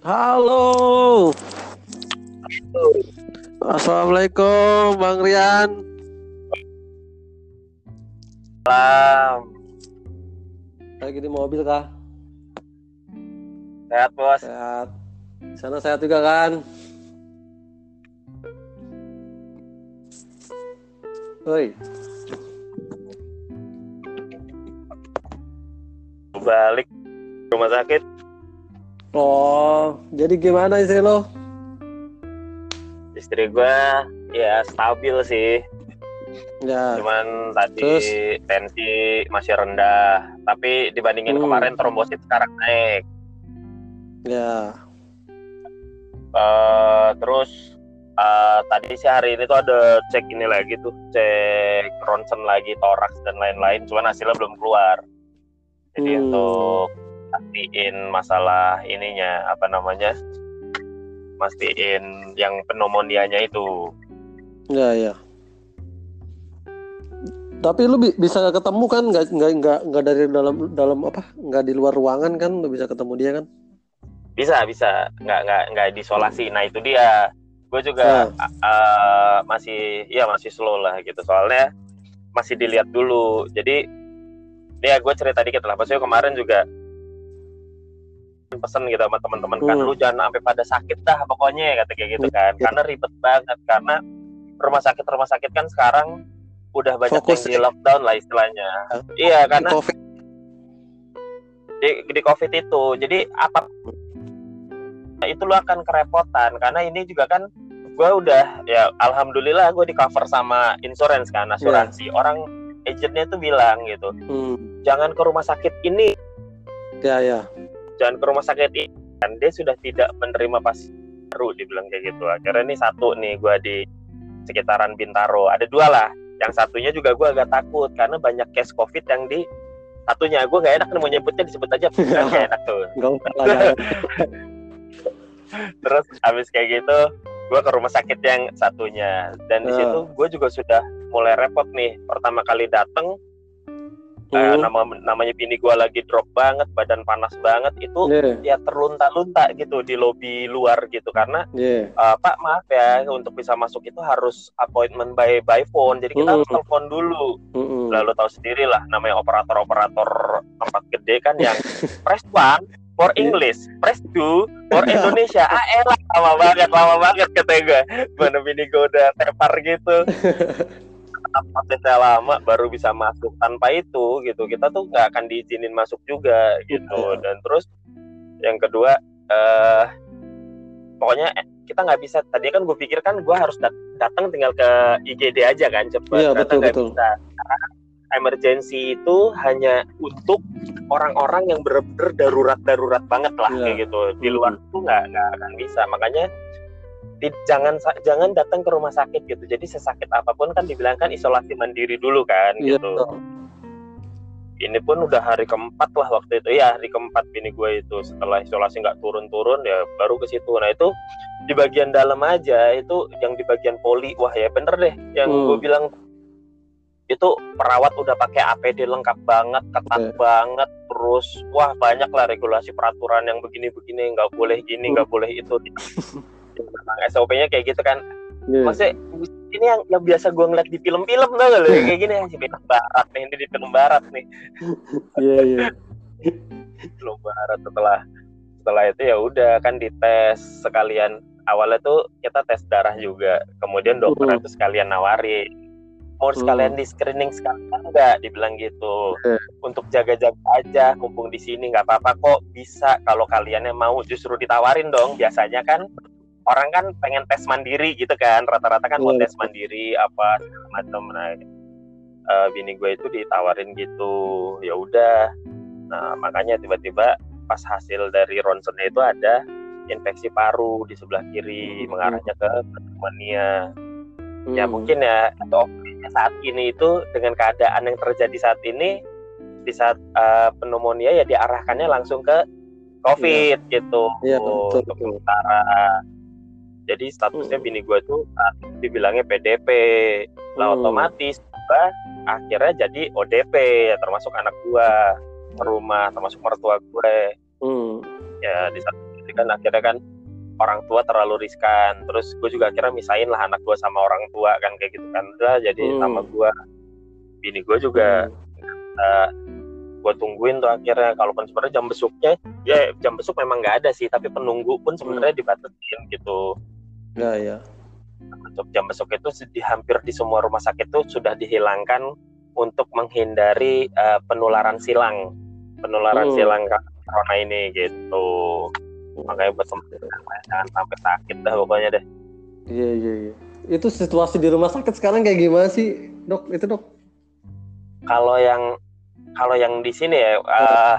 Halo. Assalamualaikum Bang Rian. Salam. Lagi di mobil kah? Sehat bos. Sehat. Sana sehat juga kan? Woi, Balik rumah sakit. Oh, jadi gimana istri lo? Istri gua ya stabil sih. Ya, Cuman tadi Terus? tensi masih rendah. Tapi dibandingin Hmm. kemarin trombosit sekarang naik. ya, Eh, terus eh, tadi sih hari ini tuh ada cek ini lagi tuh, cek ronsen lagi, toraks dan lain-lain. Cuman hasilnya belum keluar. Jadi Hmm. untuk pastiin masalah ininya apa namanya, mastiin yang pneumonianya itu. ya, ya. Tapi lu bi- bisa ketemu kan? Nggak, nggak, nggak, nggak dari dalam, dalam apa? Nggak di luar ruangan kan? Lu bisa ketemu dia kan? Bisa bisa, nggak nggak nggak diisolasi. Nah itu dia. Gue juga eh, masih ya masih slow lah gitu. Soalnya masih dilihat dulu. Jadi ya gue cerita dikit lah. Maksudnya kemarin juga pesen gitu sama teman-teman kan lu jangan sampai pada sakit dah pokoknya kata kayak gitu kan Iya. karena ribet banget karena rumah sakit rumah sakit kan sekarang udah banyak Fokus yang di ya. lockdown lah istilahnya iya karena Covid. di, di covid itu jadi apa itu lu akan kerepotan karena ini juga kan gue udah ya alhamdulillah gue di cover sama insurance kan asuransi orang agentnya tuh bilang gitu Hmm. jangan ke rumah sakit ini Ya, ya. Jangan ke rumah sakit ini kan dia sudah tidak menerima pasien baru dibilang kayak gitu. Akhirnya ini satu nih gue di sekitaran Bintaro. Ada dua lah. Yang satunya juga gue agak takut karena banyak case covid yang di satunya. Gue nggak enak nih mau nyebutnya disebut aja nggak enak tuh. Terus habis kayak gitu gue ke rumah sakit yang satunya. Dan di Ah. situ gue juga sudah mulai repot nih. Pertama kali dateng Hmm. nama namanya bini gue lagi drop banget badan panas banget itu Iya, ya terlunta-lunta gitu di lobi luar gitu karena iya. eh, Pak maaf ya untuk bisa masuk itu harus appointment by by phone jadi kita Hmm. harus telepon dulu Mm-mm. lalu tahu sendiri lah namanya operator-operator tempat gede kan yang press one for Iya. English press two for Indonesia ah elah lama banget lama banget kata gue mana bini gue udah tepar gitu prosesnya lama baru bisa masuk tanpa itu gitu. Kita tuh nggak akan diizinin masuk juga gitu. Iya. dan terus yang kedua eh pokoknya eh, kita nggak bisa. Tadi kan gue pikir kan gue harus dat- datang tinggal ke IGD aja kan cepat Iya, betul, betul. bisa. Emergency itu hanya untuk orang-orang yang bener-bener darurat-darurat banget lah Iya. kayak gitu. Di luar itu nggak nggak akan bisa. Makanya di- jangan jangan datang ke rumah sakit gitu. Jadi sesakit apa pun kan dibilangkan isolasi mandiri dulu kan Iya, gitu. betul. ini pun udah hari keempat lah waktu itu. Ya hari keempat bini gue itu. Setelah isolasi nggak turun-turun ya baru ke situ. Nah itu di bagian dalam aja itu yang di bagian poli. Wah ya bener deh yang Hmm. gue bilang. Itu perawat udah pakai APD lengkap banget ketat Oke. banget terus wah banyak lah regulasi peraturan yang begini-begini. Nggak boleh gini Hmm. nggak boleh itu SOP-nya kayak gitu kan. Iya. maksudnya ini yang yang biasa gue ngeliat di film-film tau gak lo kayak gini di film barat nih ini di film barat nih. Iya, iya. film barat setelah setelah itu ya udah kan dites sekalian. Awalnya tuh kita tes darah juga. Kemudian dokter Hmm. itu sekalian nawari. Mau Hmm. sekalian di screening sekalian enggak dibilang gitu. Oke. untuk jaga-jaga aja mumpung di sini nggak apa-apa kok bisa. Kalau kalian yang mau justru ditawarin dong. Biasanya kan orang kan pengen tes mandiri gitu kan rata-rata kan mau Iya, tes mandiri apa macam nah eh, bini gue itu ditawarin gitu ya udah nah makanya tiba-tiba pas hasil dari ronsennya itu ada infeksi paru di sebelah kiri Hmm. mengarahnya ke pneumonia ya Hmm. mungkin ya atau saat ini itu dengan keadaan yang terjadi saat ini di saat eh, pneumonia ya diarahkannya langsung ke COVID gitu Iya, betul, untuk betul. sementara. Jadi statusnya Hmm. bini gue tuh itu dibilangnya PDP, lah Hmm. otomatis gua akhirnya jadi ODP ya termasuk anak gua ke rumah termasuk mertua gue Hmm. ya di satu kan akhirnya kan orang tua terlalu riskan. Terus gue juga akhirnya misain lah anak gue sama orang tua kan kayak gitu kan. Udah jadi Hmm. sama gue bini gue juga uh, gue tungguin tuh akhirnya. Kalaupun sebenarnya jam besuknya ya jam besuk memang nggak ada sih. Tapi penunggu pun sebenarnya dibatasin gitu ya ya untuk jam besok itu di hampir di semua rumah sakit itu sudah dihilangkan untuk menghindari uh, penularan silang. Penularan Hmm. silang corona ini gitu. Makanya buat teman-teman jangan sampai sakit dah pokoknya deh. Iya iya iya. Itu situasi di rumah sakit sekarang kayak gimana sih dok? Itu dok? Kalau yang kalau yang di sini ya uh,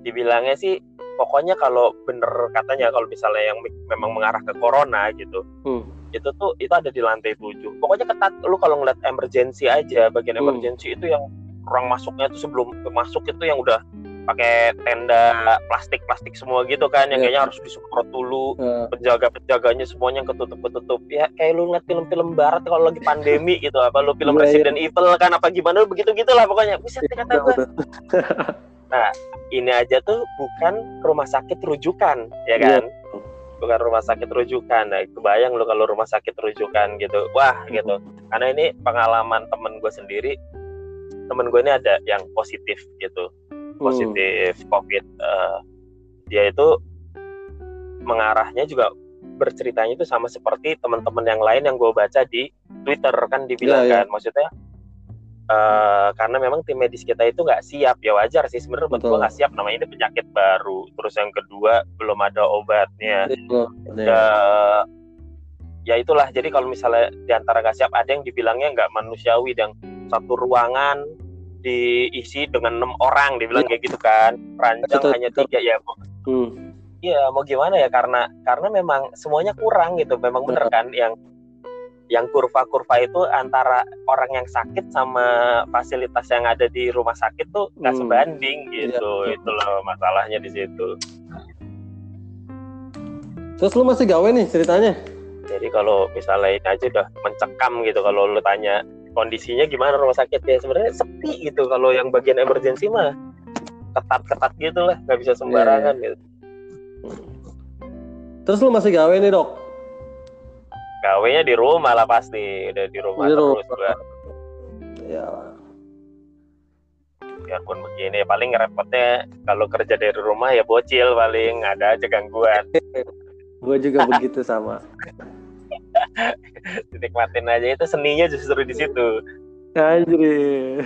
dibilangnya sih pokoknya kalau bener katanya kalau misalnya yang me- memang mengarah ke corona gitu Hmm. itu tuh itu ada di lantai 7 pokoknya ketat lu kalau ngeliat emergency aja bagian Hmm. emergency itu yang orang masuknya tuh sebelum masuk itu yang udah pakai tenda plastik plastik semua gitu kan yang Iya. kayaknya harus disemprot dulu Eh, penjaga penjaganya semuanya ketutup ketutup ya kayak lu ngeliat film-film barat kalau lagi pandemi gitu apa lu film Iya, iya. Resident Evil kan apa gimana begitu gitulah pokoknya deh kata gua udah. ini aja tuh bukan rumah sakit rujukan ya Iya. kan? Bukan rumah sakit rujukan. Nah kebayang lu kalau rumah sakit rujukan gitu. Wah gitu. Karena ini pengalaman temen gue sendiri temen gue ini ada yang positif gitu Hmm. positif covid Eh, dia itu mengarahnya juga berceritanya itu sama seperti teman-teman yang lain yang gue baca di Twitter kan dibilang Iya, iya. kan maksudnya eh, karena memang tim medis kita itu nggak siap ya wajar sih sebenarnya buat Betul. gue nggak siap namanya ini penyakit baru terus yang kedua belum ada obatnya Iya, iya. ya ya itulah jadi kalau misalnya di antara nggak siap ada yang dibilangnya nggak manusiawi dan satu ruangan diisi dengan enam orang dibilang Iya. kayak gitu kan ranjang Betul, hanya tiga ya Hmm. Iya mau gimana ya karena karena memang semuanya kurang gitu memang bener kan yang yang kurva-kurva itu antara orang yang sakit sama fasilitas yang ada di rumah sakit tuh nggak Hmm. sebanding Iya, gitu betul. itu loh masalahnya di situ terus lu masih gawe nih ceritanya Jadi kalau misalnya ini aja udah mencekam gitu kalau lu tanya kondisinya gimana rumah sakit ya? Sebenarnya sepi gitu kalau yang bagian emergency mah ketat-ketat gitu lah nggak bisa sembarangan Iya, gitu. terus lu masih gawe nih dok? Gawenya di rumah lah pasti udah di rumah Di terus rumah. ya biarpun begini paling repotnya kalau kerja dari rumah ya bocil paling ada aja gangguan. Gue juga begitu sama dinikmatin aja itu seninya justru di situ anjir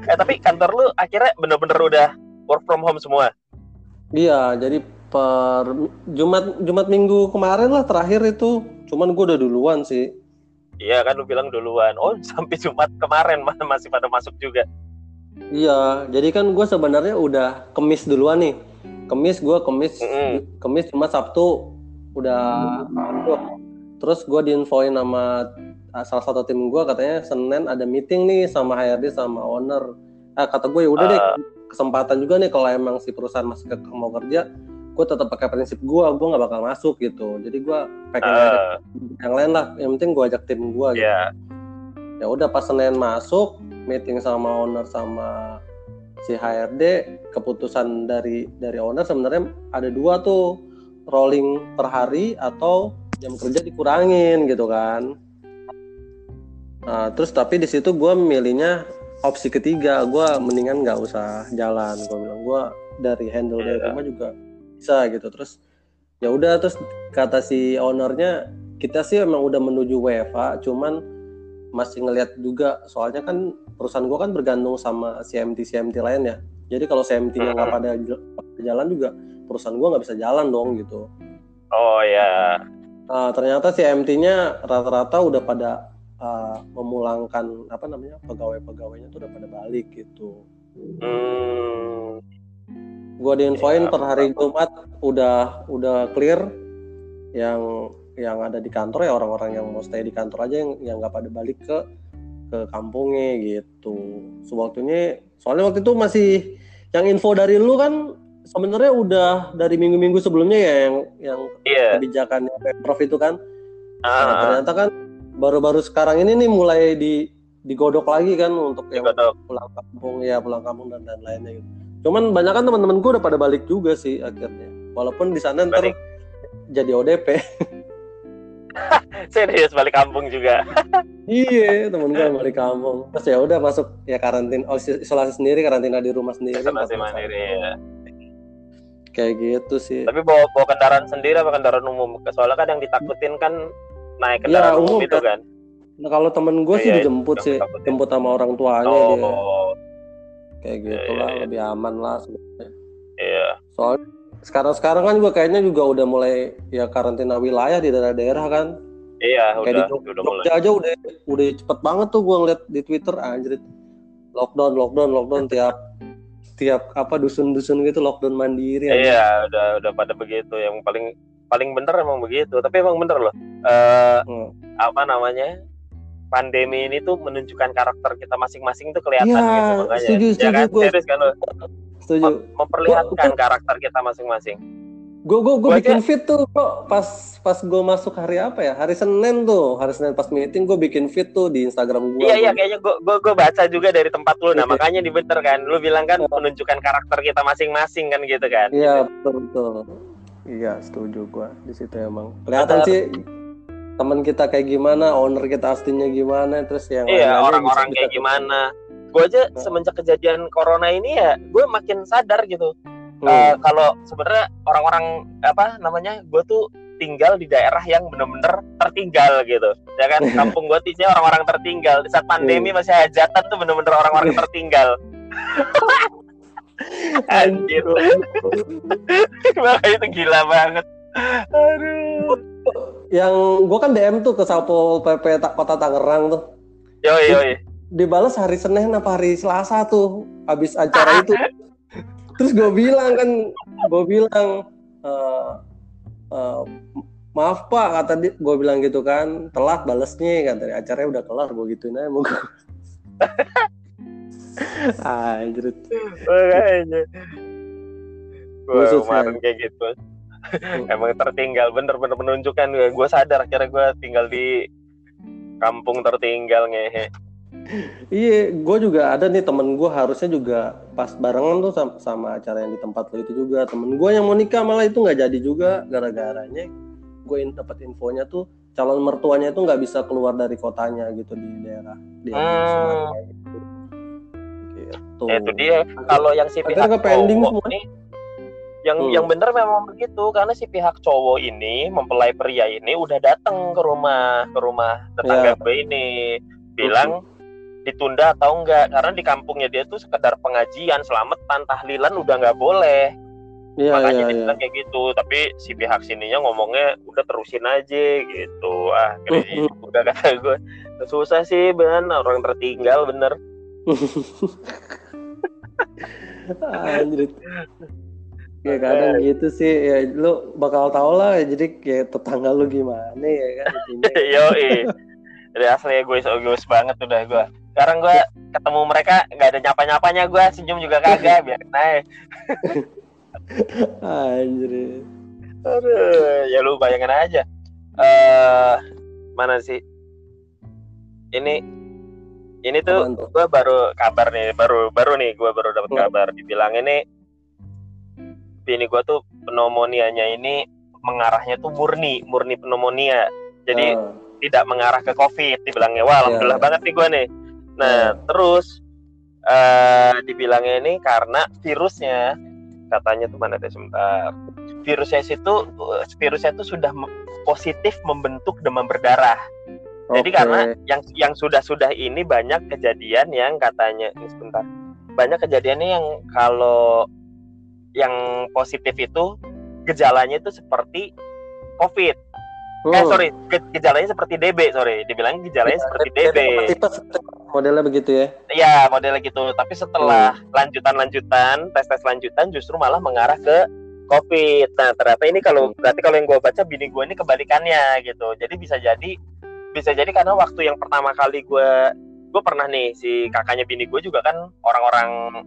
eh tapi kantor lu akhirnya bener-bener udah work from home semua Iya, jadi per Jumat Jumat minggu kemarin lah terakhir itu. Cuman gue udah duluan sih. iya kan lu bilang duluan oh sampai Jumat kemarin ma- masih pada masuk juga Iya, jadi kan gue sebenarnya udah kemis duluan nih. Kemis gue kemis Mm-mm. kemis Jumat Sabtu udah masuk. Terus gue diinfoin sama ah, salah satu tim gue katanya Senin ada meeting nih sama HRD sama owner. Ah kata gue ya udah deh Ah. kesempatan juga nih kalau emang si perusahaan masih ke mau kerja, gue tetap pakai prinsip gue, gue nggak bakal masuk gitu. Jadi gue pengen Eh, yang lain lah. Yang penting gue ajak tim gue. Gitu. ya Ya udah pas Senin masuk meeting sama owner sama si HRD, keputusan dari dari owner sebenarnya ada dua tuh rolling per hari atau jam kerja dikurangin gitu kan. Nah, terus tapi di situ gue milihnya opsi ketiga, gue mendingan nggak usah jalan. Gue bilang gue dari handle dari Iya. rumah juga bisa gitu. Terus ya udah terus kata si ownernya kita sih emang udah menuju WFA, cuman masih ngelihat juga soalnya kan perusahaan gue kan bergantung sama CMT CMT lain ya. Jadi kalau CMT-nya nggak pada jalan juga perusahaan gue nggak bisa jalan dong gitu. oh ya Nah, ternyata CMT-nya rata-rata udah pada uh, memulangkan apa namanya pegawai-pegawainya tuh udah pada balik gitu. hmm, Gua diinfoin Ya, per hari Jumat udah udah clear yang yang ada di kantor ya orang-orang yang mau stay di kantor aja yang yang nggak pada balik ke ke kampungnya gitu. Sewaktunya soalnya waktu itu masih yang info dari lu kan sebenarnya udah dari minggu-minggu sebelumnya ya yang yang iya kebijakan Pemprov itu kan. Nah, Ah, ternyata kan baru-baru sekarang ini nih mulai di digodok lagi kan untuk yang pulang kampung ya pulang kampung dan dan lainnya gitu. Cuman banyak kan teman-teman gue udah pada balik juga sih akhirnya. walaupun di sana ntar Balik. jadi ODP serius balik kampung juga iya temen gue balik kampung terus ya udah masuk ya karantin oh, is- isolasi sendiri karantina di rumah sendiri isolasi 14 hari. mandiri ya. Kayak gitu sih. Tapi bawa bawa kendaraan sendiri apa kendaraan umum? Soalnya kan yang ditakutin kan naik kendaraan Ya, umum, umum, itu kan. kan. Nah kalau temen gue sih Iya, dijemput sih. jemput sama orang tuanya dia. Oh. Kayak Iya, gitu iya, lah iya. lebih aman lah sebenarnya. Iya. Soalnya sekarang sekarang kan juga kayaknya juga udah mulai ya karantina wilayah di daerah-daerah kan. Iya kayak di udah Jog- udah mulai. Jogja aja udah udah cepet banget tuh gue ngeliat di Twitter anjir lockdown lockdown lockdown tiap tiap apa dusun-dusun gitu lockdown mandiri iya udah udah pada begitu. Yang paling paling bener emang begitu. Tapi emang bener loh. Eh Hmm. apa namanya pandemi ini tuh menunjukkan karakter kita masing-masing tuh kelihatan Iya, gitu makanya. setuju, ya setuju kan gua. serius kan lo? Setuju. Mem- memperlihatkan Gua- karakter kita masing-masing gue gue gue Gua bikin fit tuh kok pas pas gue masuk hari apa ya? Hari Senin tuh hari Senin pas meeting gue bikin fit tuh di Instagram gue iya iya kayaknya gue gue baca juga dari tempat lu. Nah Iya. makanya dibener kan? Lu bilang kan menunjukkan karakter kita masing-masing kan gitu kan? Iya betul betul. Iya setuju gue di situ emang. Kelihatan sih teman kita kayak gimana owner kita aslinya gimana terus yang iya orang-orang kayak gimana. gue aja semenjak kejadian corona ini ya gue makin sadar gitu Hmm. Eh, kalau sebenarnya orang-orang apa namanya gue tuh tinggal di daerah yang bener-bener tertinggal gitu. Ya kan? Kampung gue isinya orang-orang tertinggal. Di saat pandemi masih hajatan tuh bener-bener orang-orang tertinggal. Anjir. Makanya itu gila banget. Aduh. Yang gue kan DM tuh ke Satpol PP Ta- Kota Tangerang tuh. Yoi yoi. dibalas hari Senin apa hari Selasa tuh habis acara itu terus gue bilang kan gue bilang eh, eh, maaf pak kata dia. Gue bilang gitu kan telat balesnya kan dari acaranya udah kelar gue gituin aja mau gue anjir. Makanya. Gue kemarin ya. kayak gitu. Emang tertinggal bener-bener menunjukkan gue gue sadar akhirnya gue tinggal di kampung tertinggal ngehe iya gue juga ada nih temen gue harusnya juga pas barengan tuh sama, sama acara yang di tempat lo itu juga temen gue yang mau nikah malah itu nggak jadi juga gara-garanya gue in, dapat infonya tuh calon mertuanya itu nggak bisa keluar dari kotanya gitu di daerah di Hmm. gitu. gitu. Ya, itu dia kalau yang si pihak cowok ini yang Hmm. yang bener memang begitu karena si pihak cowok ini mempelai pria ini udah datang ke rumah ke rumah tetangga Iya. gue ini bilang ditunda atau enggak. Karena di kampungnya dia tuh sekedar pengajian selamatan tahlilan udah nggak boleh. Iya, makanya iya, dia iya. kayak gitu. Tapi si pihak sininya ngomongnya udah terusin aja gitu. Ah udah kata gue susah sih ben. Orang tertinggal bener. Anjir. Ya kadang gitu sih. Ya lu bakal tau lah jadi kayak tetangga lu gimana ya kan yo Jadi asli egois egois banget udah gue. Sekarang gue ketemu mereka nggak ada nyapa nyapanya gue senyum juga kagak biar naik. Anjir. Aduh, ya lu bayangin aja. Eh mana sih? Ini ini tuh gue baru kabar nih, baru baru nih gue baru dapat Hmm. kabar dibilang ini bini gue tuh pneumonianya ini mengarahnya tuh murni, murni pneumonia. Jadi Ah, tidak mengarah ke COVID dibilangnya wah alhamdulillah Iya. banget nih gue nih nah Iya. terus eh dibilangnya ini karena virusnya katanya tuh mana deh sebentar virusnya itu virusnya itu sudah positif membentuk demam berdarah jadi oke. karena yang yang sudah sudah ini banyak kejadian yang katanya ini sebentar banyak kejadiannya yang kalau yang positif itu gejalanya itu seperti COVID Eh Hmm. sorry, ge- gejalanya seperti DB, sorry. Dibilang gejalanya Iya, seperti DB. tipes modelnya begitu ya. Iya, modelnya gitu. Tapi setelah lanjutan-lanjutan, tes-tes lanjutan justru malah mengarah ke COVID. Nah, ternyata ini kalau berarti kalau yang gue baca bini gue ini kebalikannya gitu. Jadi bisa jadi bisa jadi karena waktu yang pertama kali gue gue pernah nih si kakaknya bini gue juga kan orang-orang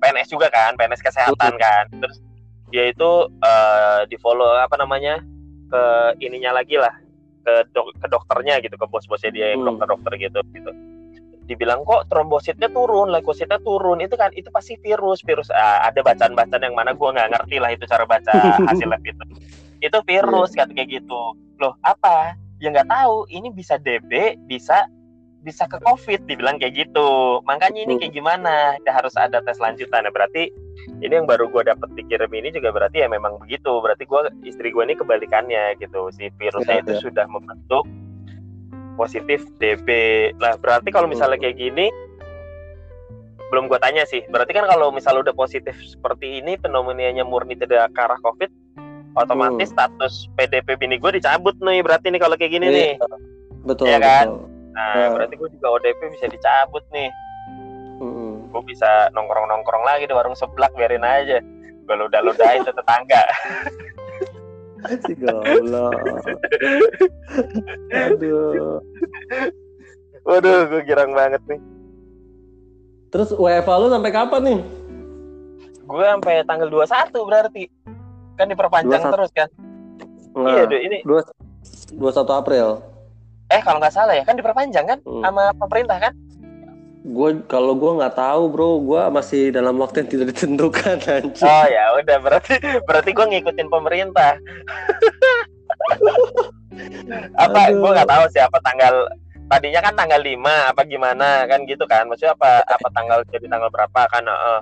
PNS juga kan, PNS kesehatan kan. Terus dia itu eh, di follow apa namanya ke ininya lagi lah ke dok ke dokternya gitu ke bos-bosnya dia yang Hmm. dokter-dokter gitu gitu dibilang kok trombositnya turun, leukositnya turun, itu kan itu pasti virus, virus ah, ada bacaan-bacaan yang mana gue nggak ngerti lah itu cara baca hasil lab itu. Itu virus yeah. kayak gitu. Loh apa? Ya nggak tahu. Ini bisa DB, bisa bisa ke COVID dibilang kayak gitu. Makanya ini kayak gimana? Ya harus ada tes lanjutan. Nah, berarti ini yang baru gue dapet dikirim ini juga berarti ya memang begitu. Berarti gue istri gue ini kebalikannya gitu. Si virusnya ya, itu ya. sudah membentuk positif DB. Lah berarti kalau misalnya kayak gini belum gue tanya sih. Berarti kan kalau misalnya udah positif seperti ini pneumonia murni tidak ke arah COVID, otomatis hmm. status PDP bini gue dicabut nih. Berarti nih kalau kayak gini iya. nih. Betul. Ya kan? Betul. Nah, ya. berarti gue juga ODP bisa dicabut nih. Hmm. Gue bisa nongkrong-nongkrong lagi di warung seblak biarin aja. Gue ludah-ludahin tetangga. Si goblok. Aduh. Waduh, gue girang banget nih. Terus WFA lu sampai kapan nih? Gue sampai tanggal 21 berarti. Kan diperpanjang 21. terus kan? Nah, iya, deh, ini 21 April. Eh, kalau nggak salah ya, kan diperpanjang kan hmm. sama pemerintah kan? Gue kalau gue nggak tahu bro gue masih dalam waktu yang tidak ditentukan anjir. oh ya udah berarti berarti gue ngikutin pemerintah. Apa gue nggak tahu sih apa tanggal tadinya kan tanggal 5 apa gimana kan gitu kan. Maksudnya apa apa tanggal jadi tanggal berapa kan uh,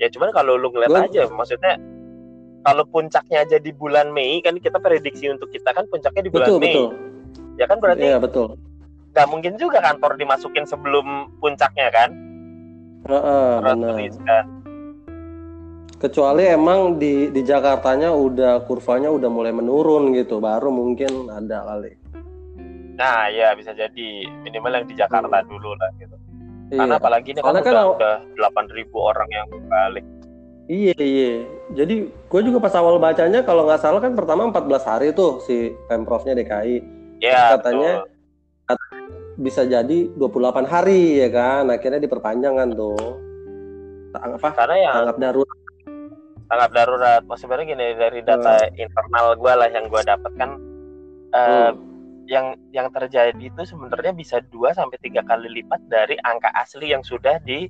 ya cuman kalau lu ngeliat gua... aja maksudnya kalau puncaknya aja di bulan Mei kan kita prediksi untuk kita kan puncaknya di bulan betul, Mei. betul. ya kan berarti? Iya betul nggak mungkin juga kantor dimasukin sebelum puncaknya kan uh, uh, benar. kan kecuali emang di di Jakartanya udah kurvanya udah mulai menurun gitu baru mungkin ada kali nah ya bisa jadi minimal yang di Jakarta hmm. dulu lah gitu iya. karena apalagi ini kan, kan udah delapan ribu orang yang balik Iya iya. Jadi gue juga pas awal bacanya kalau nggak salah kan pertama 14 hari tuh si pemprovnya DKI. Iya. Katanya betul bisa jadi 28 hari ya kan? Akhirnya diperpanjang kan tuh apa? Karena yang tanggap darurat. Tanggap darurat. Maksudnya sebenarnya gini dari data hmm. internal gue lah yang gue dapatkan uh, hmm. yang yang terjadi itu sebenarnya bisa dua sampai tiga kali lipat dari angka asli yang sudah di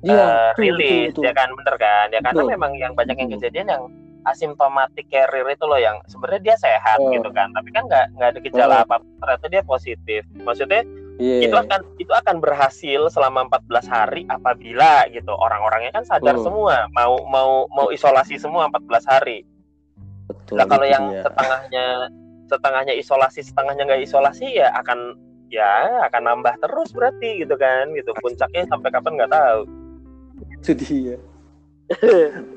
ya, uh, rilis ya kan? Bener kan? Ya karena memang yang banyak yang kejadian yang asimptomatik carrier itu loh yang sebenarnya dia sehat oh. gitu kan tapi kan nggak nggak ada gejala oh. apa ternyata dia positif maksudnya yeah. itu akan itu akan berhasil selama 14 hari apabila gitu orang-orangnya kan sadar oh. semua mau mau mau isolasi semua 14 hari Betul, nah kalau yang ya. setengahnya setengahnya isolasi setengahnya nggak isolasi ya akan ya akan nambah terus berarti gitu kan gitu puncaknya sampai kapan nggak tahu itu dia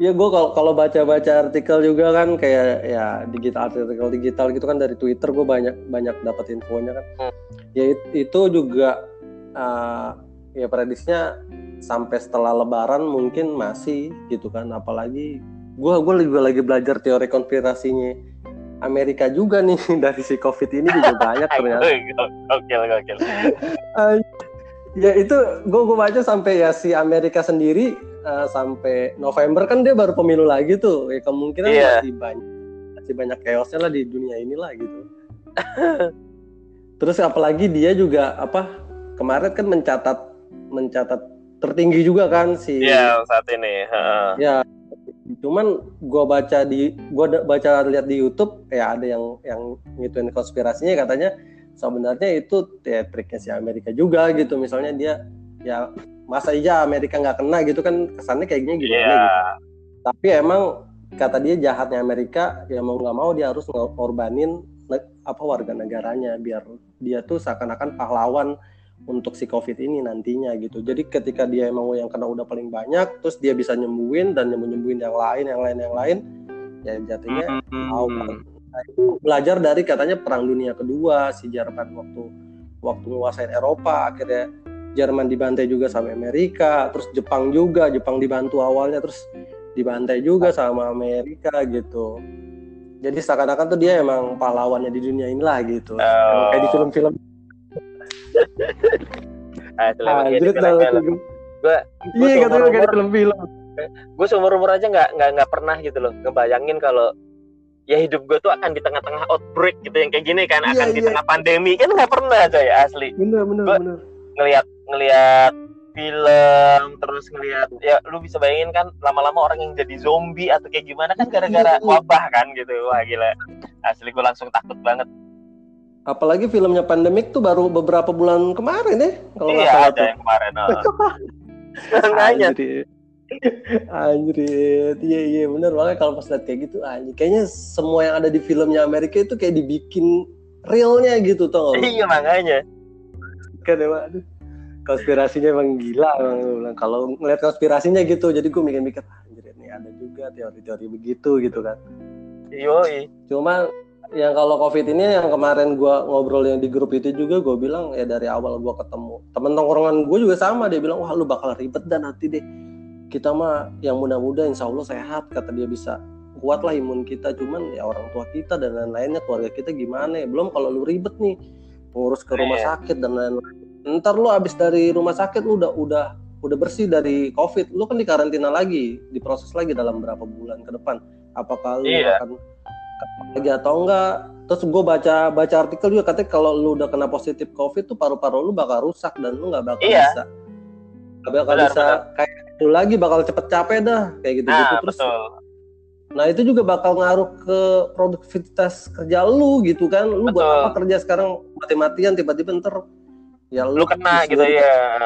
Ya gue kalau kalau baca-baca artikel juga kan kayak ya digital artikel digital gitu kan dari Twitter gue banyak banyak dapat infonya kan. Hmm. Ya itu juga uh, ya prediksinya sampai setelah Lebaran mungkin masih gitu kan. Apalagi gue gue juga lagi belajar teori konspirasinya Amerika juga nih dari si COVID ini juga banyak ternyata. Oke oke. ya itu gue gue baca sampai ya si Amerika sendiri uh, sampai November kan dia baru pemilu lagi tuh ya kemungkinan yeah. masih banyak masih banyak chaosnya lah di dunia inilah gitu terus apalagi dia juga apa kemarin kan mencatat mencatat tertinggi juga kan si Iya yeah, saat ini uh. ya cuman gua baca di gua baca lihat di YouTube ya ada yang yang ngituin konspirasinya katanya sebenarnya itu ya triknya si Amerika juga gitu misalnya dia ya masa iya Amerika nggak kena gitu kan kesannya kayaknya gimana yeah. gitu tapi emang kata dia jahatnya Amerika ya mau nggak mau dia harus ngorbanin apa warga negaranya biar dia tuh seakan-akan pahlawan untuk si COVID ini nantinya gitu. Jadi ketika dia emang yang kena udah paling banyak, terus dia bisa nyembuhin dan nyembuh nyembuhin yang lain, yang lain, yang lain, ya mm-hmm. mau nah, itu belajar dari katanya Perang Dunia Kedua si Jerman waktu waktu menguasai Eropa akhirnya Jerman dibantai juga sama Amerika, terus Jepang juga, Jepang dibantu awalnya terus dibantai juga sama Amerika gitu. Jadi seakan-akan tuh dia emang pahlawannya di dunia inilah gitu. Oh. Kayak di film-film. ah, ah film-film. Gue, iya katanya kayak di film-film. Gue seumur umur aja nggak nggak nggak pernah gitu loh ngebayangin kalau ya hidup gue tuh akan di tengah-tengah outbreak gitu yang kayak gini kan, iya, akan iya. di tengah pandemi kan nggak pernah aja ya asli. Bener bener gua, bener ngelihat ngelihat film terus ngelihat ya lu bisa bayangin kan lama-lama orang yang jadi zombie atau kayak gimana kan gara-gara wabah kan gitu. Wah gila. Asli gue langsung takut banget. Apalagi filmnya pandemik tuh baru beberapa bulan kemarin ya, kalau iya salah ada tuh. yang kemarin oh. makanya Anjir. Iya iya bener. Banget kalau pas liat kayak gitu anjir. Kayaknya semua yang ada di filmnya Amerika itu kayak dibikin realnya gitu tau gak iya makanya. Kan emang aduh, konspirasinya emang gila emang. Kalau ngeliat konspirasinya gitu, jadi gue mikir-mikir anjir ini ada juga teori-teori begitu gitu kan. yoi Cuma yang kalau covid ini yang kemarin gua ngobrol yang di grup itu juga gue bilang ya dari awal gua ketemu temen tongkrongan gue juga sama dia bilang wah lu bakal ribet dan nanti deh kita mah yang muda-muda insya Allah sehat kata dia bisa kuat lah imun kita cuman ya orang tua kita dan lain-lainnya keluarga kita gimana ya belum kalau lu ribet nih ngurus ke rumah Iya. sakit dan lain-lain ntar lu abis dari rumah sakit lu udah udah udah bersih dari covid lu kan dikarantina lagi diproses lagi dalam berapa bulan ke depan. Apakah lu Iya. akan lagi atau enggak? Terus gue baca baca artikel juga katanya kalau lu udah kena positif covid tuh paru-paru lu bakal rusak dan lu nggak bakal Iya. bisa. Nggak bakal Benar, bisa kayak lu lagi bakal cepet capek dah kayak gitu gitu nah terus betul. nah itu juga bakal ngaruh ke produktivitas kerja lu gitu kan. Lu buat Betul. apa kerja sekarang? Mati-matian tiba-tiba ntar ya lu kena gitu ya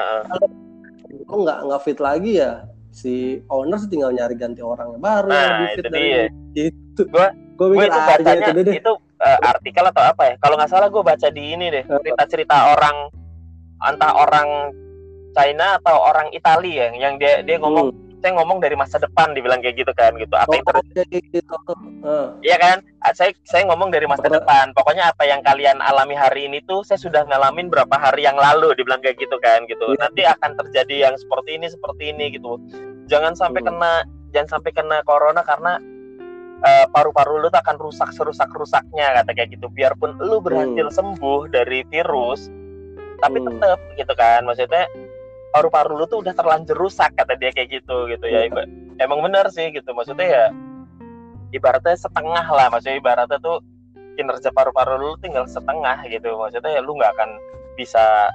lu nggak nggak fit lagi ya si owner tinggal nyari ganti orang yang baru yang Nah, lebih itu dia. lu. gitu Gua- gue gue mikir itu ah, bacanya itu deh itu eh, artikel atau apa ya kalau nggak salah gue baca di ini deh Apa? cerita-cerita orang entah orang China atau orang Italia yang yang dia dia ngomong saya ngomong dari masa depan dibilang kayak gitu kan gitu. Apa Oh, yang ter- kayak gitu. Ah, Iya kan? Ah, saya saya ngomong dari masa depan. Pokoknya apa yang kalian alami hari ini tuh saya sudah ngalamin berapa hari yang lalu dibilang kayak gitu kan gitu. Iya. nanti akan terjadi yang seperti ini seperti ini gitu. Jangan sampai Hmm. kena jangan sampai kena corona karena eh, paru-paru lu tuh akan rusak serusak rusaknya kata kayak gitu. Biarpun lu berhasil sembuh dari virus tapi Hmm. tetap gitu kan. Maksudnya paru-paru lu tuh udah terlanjur rusak kata dia kayak gitu gitu ya. Iba- emang benar sih gitu. Maksudnya ya ibaratnya setengah lah. Maksudnya ibaratnya tuh kinerja paru-paru lu tinggal setengah gitu. Maksudnya ya lu nggak akan bisa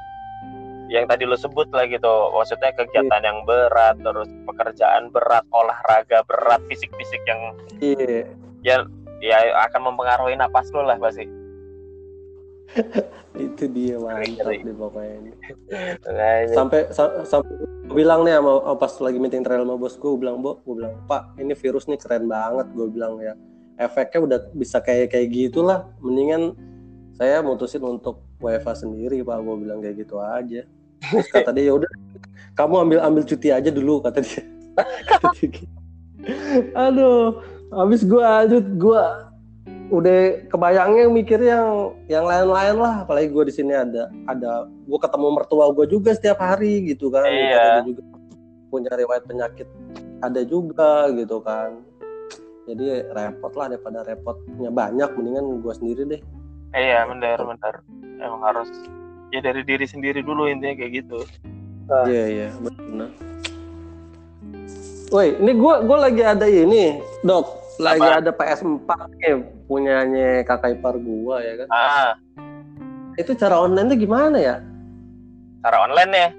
yang tadi lu sebut lah gitu. Maksudnya kegiatan yang berat terus pekerjaan berat olahraga berat fisik-fisik yang iya. ya ya akan mempengaruhi napas lu lah pasti itu dia mantap Ngeri. deh pokoknya. sampai sa- sampai gue bilang nih sama oh, pas lagi meeting trail sama bos gue bilang bo gue bilang pak ini virus nih keren banget gue bilang ya. Efeknya udah bisa kayak kayak gitulah. Mendingan saya mutusin untuk WFA sendiri pak gue bilang kayak gitu aja. Terus kata dia ya udah kamu ambil ambil cuti aja dulu kata dia. Gitu. aduh habis gue lanjut gue udah kebayangnya mikir yang yang lain-lain lah. Apalagi gue di sini ada ada gue ketemu mertua gue juga setiap hari gitu kan. Iya. Dia juga punya riwayat penyakit ada juga gitu kan. Jadi repot lah daripada repotnya banyak mendingan gue sendiri deh. Iya benar benar emang harus ya dari diri sendiri dulu intinya kayak gitu. iya iya benar Woi, ini gue gue lagi ada ini, dok, lagi Apa? ada PS4 nih punyanya kakak ipar gua ya kan. Ah Itu cara online tuh gimana ya? cara online ya.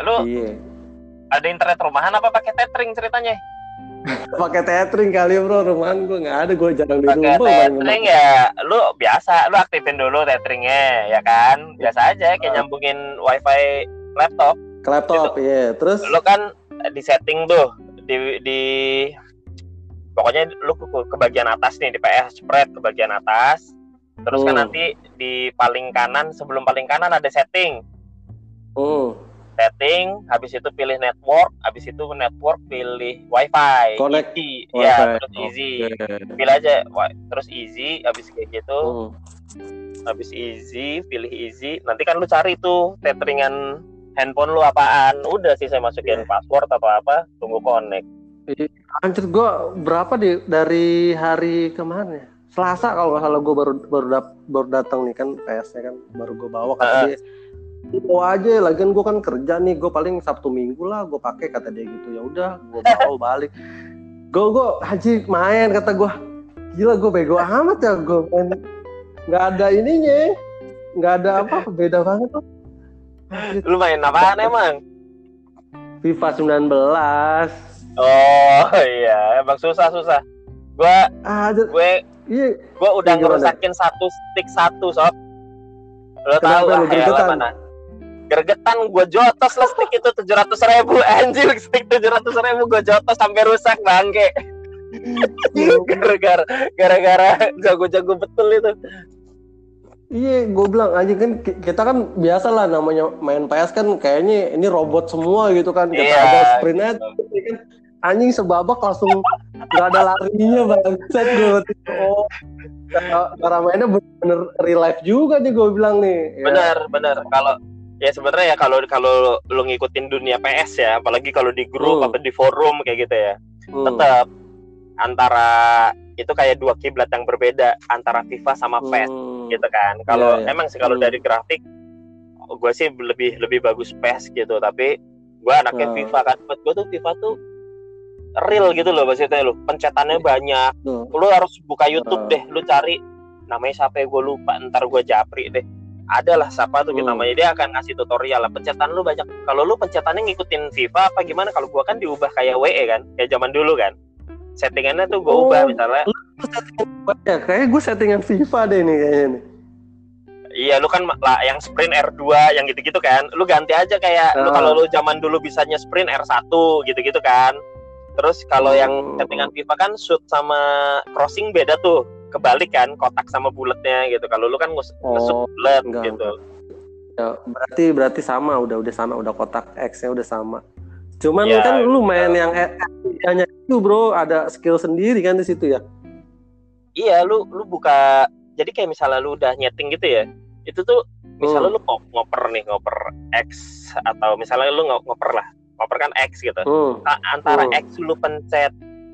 Lu Iya. ada internet rumahan apa pakai tethering ceritanya? Pakai tethering kali bro, rumahan gue nggak ada, gue jarang di Pakai rumah. paling tethering ya, lu biasa, lu aktifin dulu tetheringnya ya kan, biasa aja kayak Ah. nyambungin wifi laptop. Ke laptop, iya. Terus, Lu kan di setting tuh di di pokoknya lu ke, ke bagian atas nih di PS spread ke bagian atas. Terus kan Hmm. nanti di paling kanan sebelum paling kanan ada setting. hmm, setting, habis itu pilih network, habis itu network pilih wifi, Connect easy, wifi. ya terus easy, pilih aja, terus easy, habis kayak gitu, Hmm. habis easy, pilih easy, nanti kan lu cari tuh tetheringan handphone lu apaan, udah sih saya masukin Iya. password atau apa, tunggu connect. Anjir gue berapa di dari hari kemarin ya? Selasa kalau nggak salah gue baru baru dap- baru datang nih kan PS-nya kan baru gue bawa kata Ah. dia bawa aja lagian gue kan kerja nih gue paling Sabtu Minggu lah gue pakai kata dia gitu ya udah gue bawa balik gue gue haji main kata gue gila gue bego amat ya gue main nggak ada ininya nggak ada apa beda banget tuh Lu main apaan emang? FIFA 19. Oh iya, emang susah susah. Gua Ah, ada- gue iya. gue udah Gimana? ngerusakin satu stick satu sob. Lo lu lah ya mana? Gergetan gue jotos lah stick itu tujuh ratus ribu anjir stick tujuh ratus ribu gue jotos sampai rusak bangke gara-gara gara-gara jago-jago betul itu Iya, gue bilang aja kan ki- kita kan biasa lah namanya main PS kan kayaknya ini robot semua gitu kan. Kita Iya, ada sprintnya, tapi kan anjing sebabak langsung nggak ada larinya bangsat gue. Oh, cara- cara mainnya bener-bener real life juga nih gue bilang nih. Ya. benar benar kalau ya sebenarnya ya kalau kalau lu ngikutin dunia PS ya apalagi kalau di grup Hmm. atau di forum kayak gitu ya Hmm. tetap antara itu kayak dua kiblat yang berbeda antara FIFA sama PES Hmm. gitu kan. Kalau Iya, iya. emang sih kalau Hmm. dari grafik gue sih lebih lebih bagus PES gitu, tapi gue anaknya Hmm. FIFA kan. Buat gue tuh FIFA tuh real gitu loh maksudnya lo. Pencetannya banyak. Tuh. Lu harus buka YouTube Hmm. deh, lu cari namanya siapa ya gue lupa, ntar gue japri deh. Adalah siapa tuh Hmm. namanya dia akan ngasih tutorial lah. Pencetan lu banyak. Kalau lu pencetannya ngikutin FIFA apa gimana? Kalau gua kan diubah kayak WE kan, kayak zaman dulu kan. Settingannya tuh gue Oh. ubah misalnya Ya, kayaknya gue settingan FIFA deh nih kayaknya nih. Iya, lu kan lah yang sprint R2 yang gitu-gitu kan. Lu ganti aja kayak lu Ah. kalau lu zaman dulu bisanya sprint R1 gitu-gitu kan. Terus kalau yang Hmm. settingan FIFA kan shoot sama crossing beda tuh. Kebalik kan, kotak sama bulatnya gitu. Kalau lu kan nge- nge-shoot Oh, bulat enggak, gitu. Ya, berarti berarti sama udah udah sama udah kotak X-nya udah sama. Cuman Ya, kan lu main yang E- hanya itu bro ada skill sendiri kan di situ ya. Iya, lu lu buka jadi kayak misalnya lu udah nyeting gitu ya. Itu tuh misalnya Hmm. lu ngop- ngoper nih, ngoper X atau misalnya lu ngo- ngoper lah. Ngoper kan X gitu. Hmm. A- antara Hmm. X lu pencet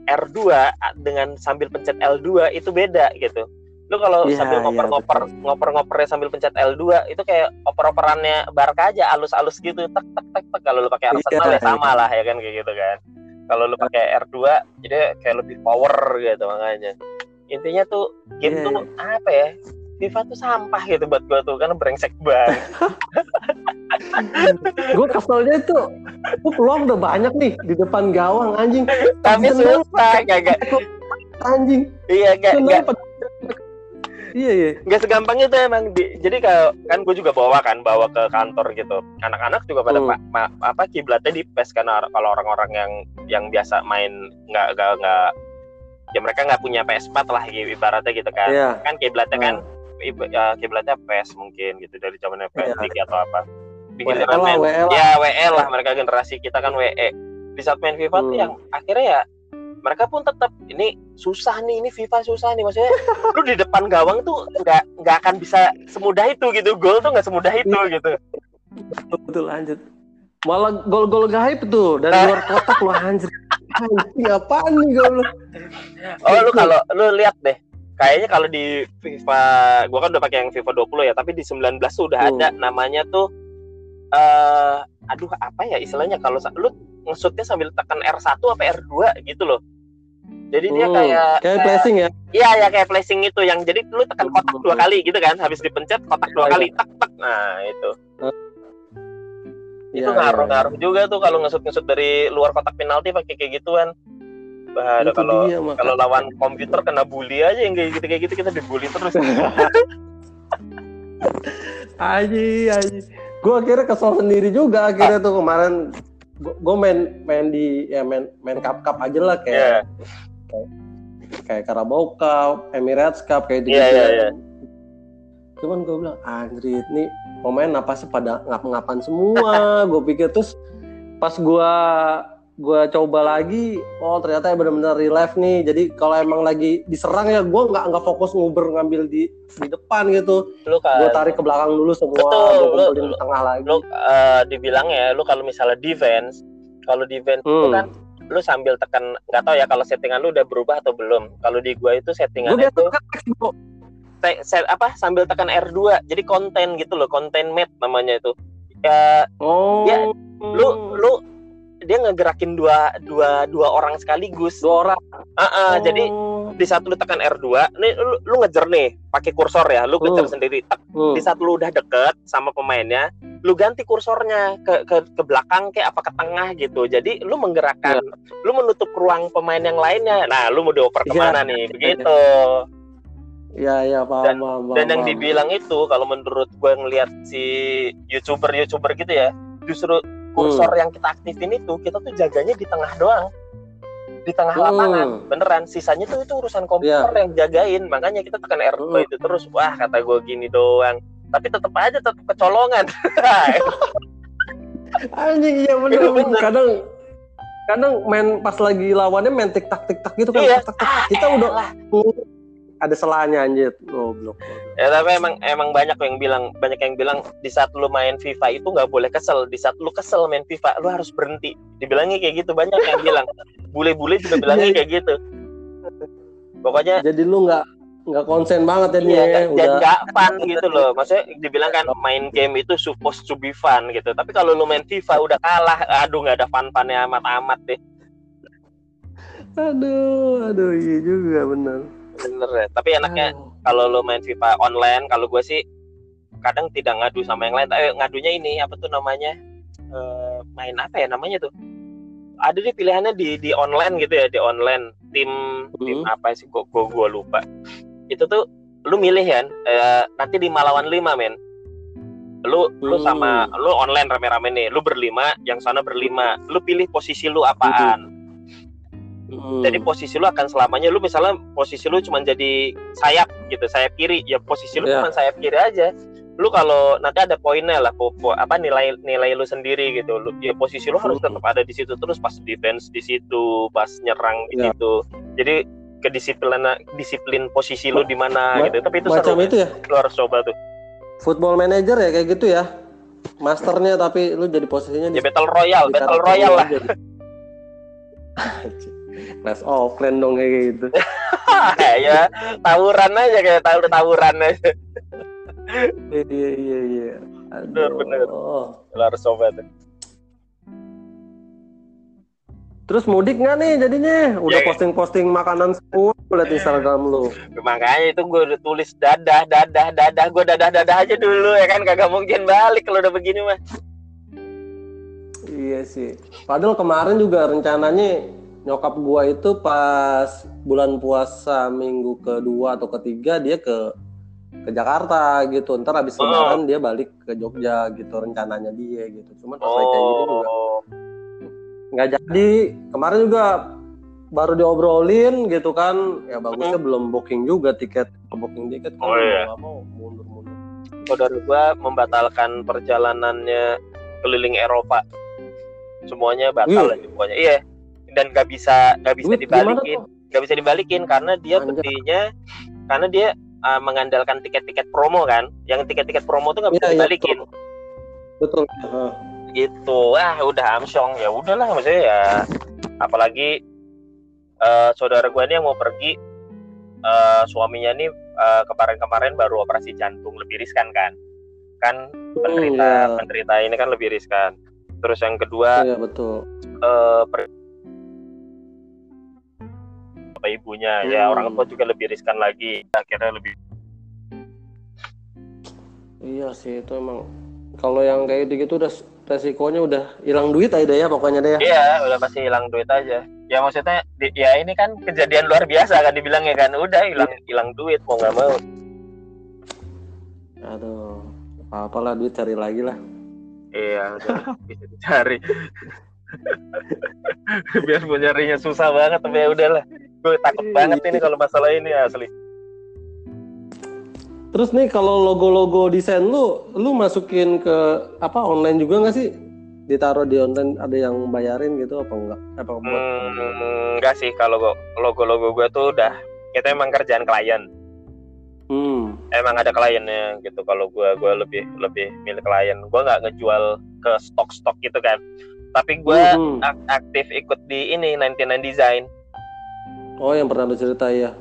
R2 a- dengan sambil pencet L2 itu beda gitu. Lu kalau Iya, sambil iya, ngoper-ngoper ngoper-ngopernya sambil pencet L2 itu kayak oper-operannya Barca aja alus-alus gitu tek tek tek tek kalau lu pakai Arsenal Iya, ya sama lah ya kan kayak gitu kan. Kalau lu pakai R2 jadi kayak lebih power gitu makanya. Intinya tuh game Iya, tuh apa ya? FIFA tuh sampah gitu buat gua tuh karena brengsek banget. gue keselnya itu gue peluang udah banyak nih di depan gawang anjing. Tapi Seneng. susah kagak. anjing. Iya gak, gak, iya iya. Nggak segampang itu emang di, jadi kalau kan gue juga bawa kan bawa ke kantor gitu. Anak-anak juga pada Hmm. pa- ma- apa kiblatnya di PES karena kalau orang-orang yang yang biasa main nggak nggak nggak ya mereka nggak punya PS4 lah ibaratnya gitu kan. Iya. Kan kiblatnya kan ib- ya, kiblatnya PES mungkin gitu dari zamannya PS3 atau apa di WL lah WL ya WL lah mereka generasi kita kan WE di saat main FIFA tuh Hmm. yang akhirnya ya mereka pun tetap ini susah nih ini FIFA susah nih. Maksudnya lu di depan gawang tuh nggak nggak akan bisa semudah itu gitu. Gol tuh nggak semudah itu gitu. Betul, betul lanjut. Malah gol-gol gaib tuh dari luar kotak lu anjir. Anjing apaan nih gol lu? Oh lu kalau lu lihat deh. Kayaknya kalau di FIFA gua kan udah pakai yang FIFA 20 ya tapi di 19 tuh udah Hmm. ada namanya tuh eh aduh apa ya istilahnya? Kalau lu ngesutnya sambil tekan R1 apa R2 gitu loh. Jadi dia Hmm, kayak kayak flashing ya? Iya ya kayak flashing itu yang jadi lu tekan kotak dua Hmm. kali gitu kan. Habis dipencet kotak dua Iya, kali tek tek. Nah itu. Itu Iya, ngaruh-ngaruh juga tuh kalau ngesut-ngesut dari luar kotak penalti pakai kayak gituan. Bah, Itu kalau dia, kalau lawan komputer kena bully aja yang kayak gitu kayak gitu kita dibully terus. Aji, aji. Gue akhirnya kesel sendiri juga akhirnya tuh kemarin gue main main di ya main main cup cup aja lah kayak kayak Carabao Cup, Emirates Cup kayak gitu. Iya, iya, iya. Cuman gue bilang anjir nih pemain apa sih pada ngap-ngapan semua. gue pikir terus pas gue gua coba lagi, oh ternyata ya benar-benar relive nih. Jadi kalau emang lagi diserang ya gue nggak nggak fokus nguber ngambil di di depan gitu lu gue kan tarik ke belakang dulu semua Betul, gue lu- lu- di tengah lagi lu eh, dibilang ya lu kalau misalnya defense kalau defense itu Hmm. kan lu sambil tekan nggak tahu ya kalau settingan lu udah berubah atau belum kalau di gua itu gue itu kan bro. te- set- apa sambil tekan R2 jadi konten gitu loh konten map namanya itu ya oh Ya, lu lu dia ngegerakin dua dua dua orang sekaligus dua orang ah, jadi Oh. di saat lu tekan R2 nih lu, lu ngejar nih pakai kursor ya lu ngejar Hmm. sendiri Hmm. di saat lu udah deket sama pemainnya lu ganti kursornya ke ke ke belakang kayak apa ke tengah gitu jadi lu menggerakkan lu menutup ruang pemain yang lainnya nah lu mau dioper Iya. ke mana nih begitu Iya iya paham paham. dan paham, yang paham. dibilang itu kalau menurut gue ngelihat si youtuber youtuber gitu ya justru kursor Hmm. yang kita aktifin itu kita tuh jaganya di tengah doang di tengah Hmm. lapangan beneran sisanya tuh itu urusan komputer yang jagain makanya kita tekan R2 Hmm. itu terus wah kata gue gini doang tapi tetap aja tetap kecolongan Anjing iya bener. Bener. Kadang kadang main pas lagi lawannya main tik tak tik tak gitu kan. Iya. Tak, tak, tak. Kita udah ada salahnya anjir. Goblok. ya tapi emang emang banyak yang bilang banyak yang bilang di saat lu main FIFA itu nggak boleh kesel. Di saat lu kesel main FIFA lu harus berhenti. Dibilangnya kayak gitu banyak yang bilang. Bule-bule juga bilangnya kayak gitu. Pokoknya Jadi lu nggak nggak konsen banget ya iya nih. Udah. nggak fun gitu loh. Maksudnya dibilang kan main game itu supposed to be fun gitu. Tapi kalau lu main FIFA udah kalah. Aduh nggak ada fun funnya amat-amat deh. Aduh aduh iya juga bener. Bener ya tapi enaknya Aduh. kalau lu main FIFA online kalau gue sih kadang tidak ngadu sama yang lain tapi ngadunya ini apa tuh namanya Eh, main apa ya namanya tuh ada deh pilihannya di di online gitu ya di online tim tim Hmm. apa sih gua gua lupa itu tuh lu milih kan eh, nanti lima lawan lima men lu lu Hmm. sama lu online rame-rame nih lu berlima yang sana berlima lu pilih posisi lu apaan Hmm. Jadi posisi lu akan selamanya lu misalnya posisi lu cuma jadi sayap gitu sayap kiri ya posisi lu Iya. cuma sayap kiri aja lu kalau nanti ada poinnya lah po, po- apa nilai nilai lu sendiri gitu lu ya posisi lu harus Hmm. tetap ada di situ terus pas defense di situ pas nyerang di Iya. situ jadi kedisiplin disiplin posisi lu di mana Ma- gitu tapi itu Macam seru itu ya. lu harus coba tuh Football manager ya kayak gitu ya. Masternya tapi lu jadi posisinya ya battle royale di battle lu lah Class offline dong kayak gitu. ya tawuran aja kayak tahu tawuran aja Iya iya iya. Bener, bener. Oh. harus coba tuh Terus mudik nggak nih jadinya? Udah Ya. posting-posting makanan semua liat Instagram lu. makanya itu gue udah tulis dadah dadah dadah gue dadah dadah aja dulu ya kan kagak mungkin balik kalau udah begini mah Iya sih. Padahal kemarin juga rencananya nyokap gua itu pas bulan puasa minggu kedua atau ketiga dia ke ke Jakarta gitu. Ntar habis Oh. lebaran dia balik ke Jogja gitu rencananya dia gitu. Cuman pas lagi kayak gini juga oh nggak jadi. Kemarin juga baru diobrolin gitu kan. Ya bagusnya belum booking juga tiket. Booking tiket kan Oh, iya. mau nggak mau mundur-mundur. saudara gue membatalkan perjalanannya keliling Eropa semuanya batal aja pokoknya iya dan gak bisa gak bisa gimana dibalikin. gak bisa dibalikin karena dia belinya karena dia uh, mengandalkan tiket-tiket promo kan. Yang tiket-tiket promo tuh gak bisa iya, dibalikin. Betul. Heeh. gitu. Ah udah amsyong. Ya udahlah maksudnya ya apalagi eh, saudara gue ini yang mau pergi eh, suaminya nih eh, kemarin-kemarin baru operasi jantung lebih riskan kan. Kan penderita iya. penderita ini kan lebih riskan. Terus yang kedua Iya betul. per- apa ibunya ya Hmm. orang tua juga lebih riskan lagi akhirnya lebih Iya sih itu emang kalau yang kayak gitu udah resikonya udah hilang duit aja deh ya pokoknya deh ya. Iya, udah pasti hilang duit aja. Ya maksudnya, di- ya ini kan kejadian luar biasa kan dibilangnya kan, udah hilang hilang duit mau nggak mau. Aduh, apa lah duit cari lagi lah. Iya, udah bisa dicari. Biarpun nyarinya susah banget, tapi ya udahlah. Gue takut banget ini kalau masalah ini asli. Terus nih kalau logo-logo desain lu, lu masukin ke apa online juga nggak sih? Ditaruh di online ada yang bayarin gitu apa enggak? Apa buat Hmm, enggak sih kalau go- logo-logo gue tuh udah kita emang kerjaan klien. Hmm. Emang ada kliennya gitu. Kalau gue gue lebih lebih milik klien. Gue nggak ngejual ke stok-stok gitu kan. Tapi gue Hmm. ak- aktif ikut di ini 99 Design. Oh yang pernah lu cerita ya.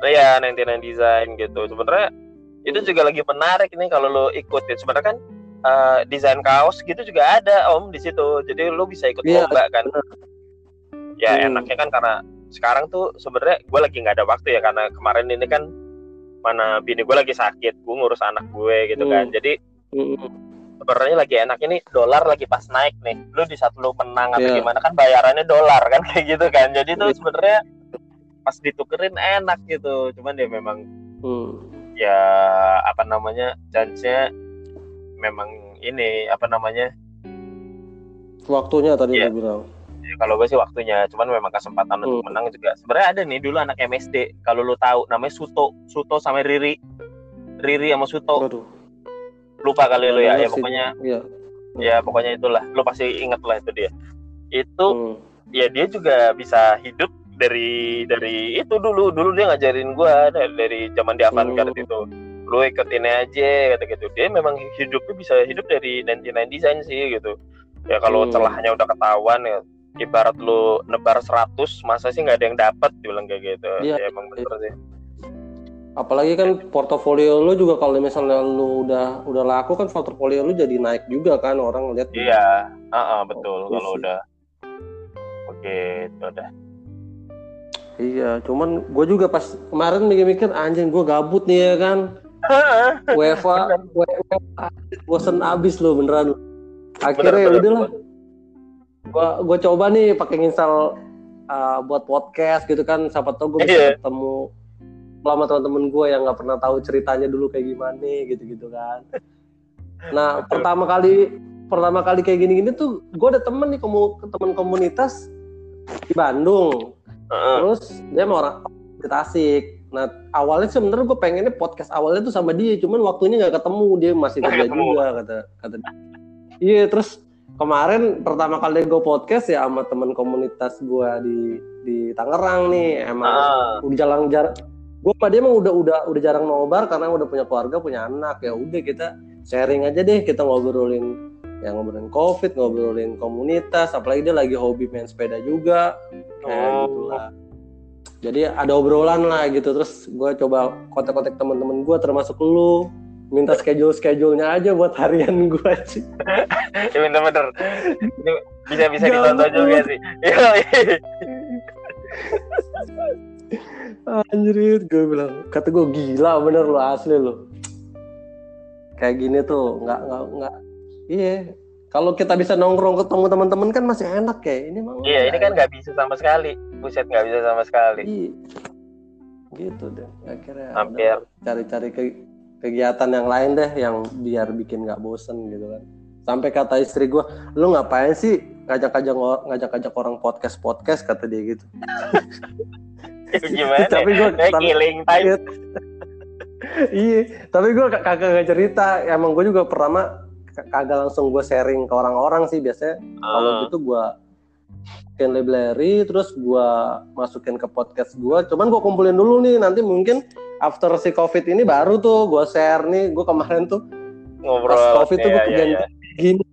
Iya, 99 Design gitu. Sebenarnya itu juga lagi menarik nih kalau lo ikutin. Sebenarnya kan eh, desain kaos gitu juga ada om di situ. Jadi lo bisa ikut Iya, lomba kan. benar. Ya Hmm. enaknya kan karena sekarang tuh sebenarnya gue lagi nggak ada waktu ya karena kemarin ini kan mana bini gue lagi sakit, gue ngurus anak gue gitu kan. Hmm. Jadi Hmm. sebenarnya lagi enak ini dolar lagi pas naik nih lu di saat lu menang atau Iya. gimana kan bayarannya dolar kan kayak gitu kan jadi tuh Iya. sebenarnya pas ditukerin enak gitu cuman dia memang Hmm. ya apa namanya chance-nya memang ini apa namanya Waktunya tadi Iya. lu bilang. ya kalau gue sih waktunya cuman memang kesempatan untuk Hmm. menang juga sebenarnya ada nih dulu anak MSD kalau lu tahu namanya Suto Suto sama Riri Riri sama Suto Waduh. lupa kali lu ya ya pokoknya Iya. ya pokoknya itulah lu pasti inget lah itu dia itu Hmm. ya dia juga bisa hidup dari dari itu dulu dulu dia ngajarin gua dari, dari zaman di Avantgarde Hmm. itu. Lu ikutin aja kata gitu. Dia memang hidupnya bisa hidup dari 99 design sih gitu. Ya kalau Hmm. celahnya udah ketahuan ya ibarat lu nebar 100 masa sih nggak ada yang dapat dibilang kayak gitu. Iya. ya emang bener sih. Apalagi kan portofolio lu juga kalau misalnya lu udah udah laku kan portofolio lu jadi naik juga kan orang lihat. iya. Ah ah, betul. Oke kalau udah oke itu udah Iya, cuman gue juga pas kemarin mikir-mikir anjing gue gabut nih ya kan. UEFA, UEFA bosen abis lo beneran. Akhirnya Bener, ya bener, udahlah. Gua gue coba nih pakai install uh, buat podcast gitu kan. Siapa tau gue bisa Iya. ketemu lama teman-teman gue yang nggak pernah tahu ceritanya dulu kayak gimana gitu-gitu kan. Nah Betul. pertama kali pertama kali kayak gini-gini tuh gue ada temen nih komu, temen komunitas di Bandung. Terus dia mau orang di Tasik. Nah awalnya sebenarnya gue pengennya podcast awalnya tuh sama dia, cuman waktunya nggak ketemu dia masih kerja juga kata kata. dia. Iya terus kemarin pertama kali gue podcast ya sama teman komunitas gue di di Tangerang nih emang Ah. udah jarang jarang gue sama dia emang udah udah udah jarang nobar karena udah punya keluarga punya anak ya udah kita sharing aja deh kita ngobrolin yang ngobrolin covid ngobrolin komunitas apalagi dia lagi hobi main sepeda juga kayak Oh. gitu lah jadi ada obrolan lah gitu terus gue coba kontak-kontak teman-teman gue termasuk lu minta schedule schedule-nya aja buat harian gue sih ya bener-bener ini bisa bisa Gabut. ditonton juga sih. Anjir, gue bilang, kata gue gila bener lo asli lo. Kayak gini tuh, nggak nggak nggak. Iya, kalau kita bisa nongkrong ketemu teman-teman kan masih enak ya. Ini mah iya ini kan nggak bisa sama sekali buset nggak bisa sama sekali Iya. Gitu deh. Akhirnya Hampir. cari-cari ke- kegiatan yang lain deh, yang biar bikin nggak bosen gitu kan. Sampai kata istri gue, lu ngapain sih ngajak-ngajak ngajak-ngajak orang podcast podcast kata dia gitu. gimana Tapi tapi- killing time Iya. tapi gue kagak nggak cerita. Emang gue juga pertama kagak langsung gue sharing ke orang-orang sih biasanya. Kalau Ah, gitu gue masukin library, terus gue masukin ke podcast gue. Cuman gue kumpulin dulu nih, nanti mungkin after si covid ini baru tuh gue share nih. Gue kemarin tuh ngobrol pas covid tuh gue Iya, kegiatan iya. gini.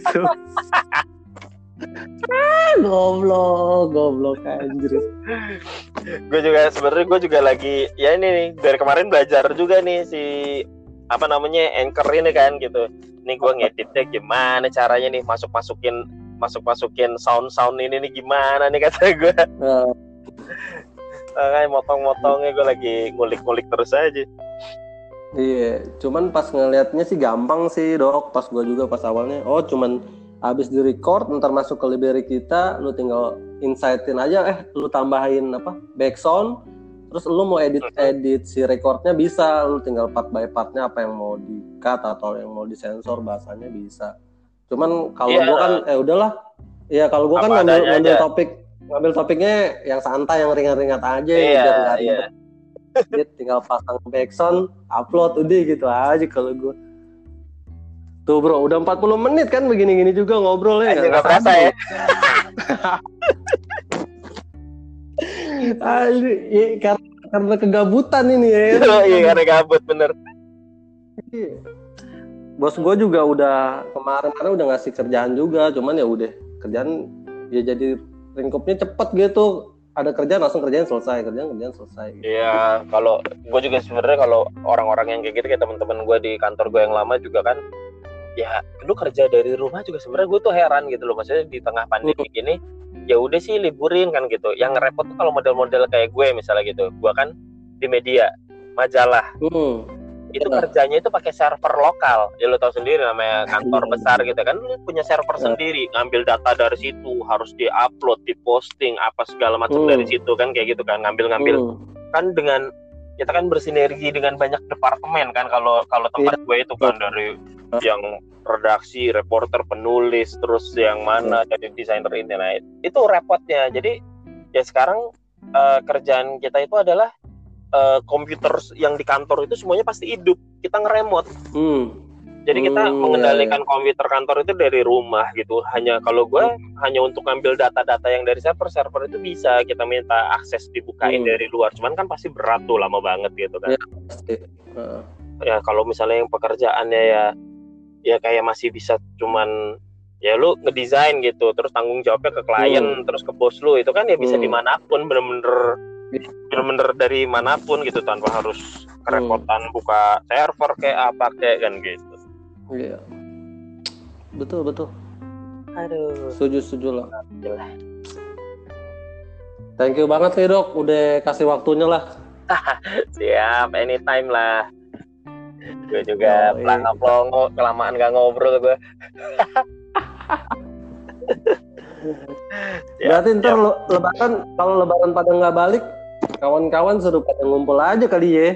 gitu. ah, goblok, goblok anjir. gue juga sebenarnya gue juga lagi ya ini nih dari kemarin belajar juga nih si apa namanya anchor ini kan gitu. Nih gue ngeditnya gimana caranya nih masuk masukin masuk masukin sound sound ini nih gimana nih kata gue Nah, makanya motong-motongnya gue lagi ngulik-ngulik terus aja. Iya, cuman pas ngelihatnya sih gampang sih dok. Pas gua juga pas awalnya, oh cuman habis di record, ntar masuk ke library kita, lu tinggal insightin aja, eh lu tambahin apa? Background, terus lu mau edit edit si recordnya bisa, lu tinggal part by partnya apa yang mau di cut atau yang mau disensor bahasanya bisa. Cuman kalau Iya. gua kan, eh udahlah, ya kalau gua kan Apa ngambil, adanya ngambil aja. topik ngambil topiknya yang santai yang ringan-ringan aja Iya, biar nggak iya. ribet dia tinggal pasang backsound, upload udah gitu aja kalau gue. Tuh bro, udah 40 menit kan begini-gini juga ngobrol ya. Aja nggak berasa ya Aduh, iya, karena, karena kegabutan ini ya. iya karena gabut bener Iya. Bos gue juga udah kemarin karena udah ngasih kerjaan juga, cuman ya udah kerjaan ya jadi lingkupnya cepet gitu. Ada kerjaan langsung kerjaan selesai, kerjaan kerjaan selesai. Gitu. Iya, kalau gue juga sebenarnya kalau orang-orang yang kayak gitu kayak teman-teman gue di kantor gue yang lama juga kan, ya lu kerja dari rumah juga sebenarnya gue tuh heran gitu loh, maksudnya di tengah pandemi gini, ya udah sih liburin kan gitu. Yang repot tuh kalau model-model kayak gue misalnya gitu, gue kan di media, majalah, Hmm. itu Benar. kerjanya itu pakai server lokal ya lo tau sendiri namanya kantor Iya. besar gitu kan lu punya server Iya. sendiri ngambil data dari situ harus diupload diposting apa segala macam Hmm. dari situ kan kayak gitu kan ngambil-ngambil Hmm. kan dengan kita kan bersinergi dengan banyak departemen kan kalau kalau tempat gue itu kan dari yang redaksi, reporter, penulis, terus yang mana Iya. dari desainer ini nah itu repotnya. Jadi ya sekarang eh, kerjaan kita itu adalah eh, komputer yang di kantor itu semuanya pasti hidup. Kita ngeremot. Hmm. Jadi kita Hmm, mengendalikan komputer kantor itu dari rumah gitu. Hanya kalau gue hanya untuk ngambil data-data yang dari server, server itu bisa kita minta akses dibukain Hmm. dari luar. Cuman kan pasti berat tuh lama banget gitu kan. Iya. Pasti. Heeh. Ya kalau misalnya yang pekerjaannya ya ya kayak masih bisa cuman ya lu ngedesain gitu terus tanggung jawabnya ke klien terus ke bos lu itu kan ya bisa Hmm. di mana pun bener-bener Iya. bener-bener dari mana pun gitu tanpa harus kerepotan buka server kayak apa kayak kan gitu Iya. Betul betul. aduh Setuju setuju lah. Thank you banget nih dok, udah kasih waktunya lah. siap anytime lah gue juga Yoi. pelangga pelongo kelamaan gak ngobrol gue Ya, Berarti ntar lo- lebaran kalau lebaran pada nggak balik, kawan-kawan suruh pada ngumpul aja kali ya.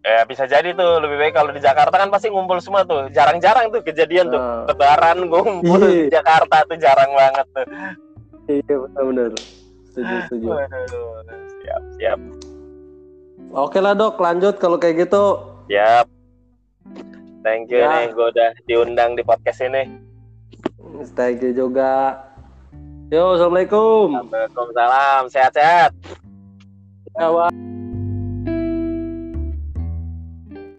Ya bisa jadi tuh lebih baik kalau di Jakarta kan pasti ngumpul semua tuh jarang-jarang tuh kejadian tuh lebaran ngumpul Iya. di Jakarta tuh jarang banget tuh iya benar-benar. Setuju setuju. Waduh, siap siap Oke lah dok, lanjut kalau kayak gitu. siap thank you Ya. nih gue udah diundang di podcast ini Thank you juga. Yo, assalamualaikum. Waalaikumsalam sehat-sehat Ya.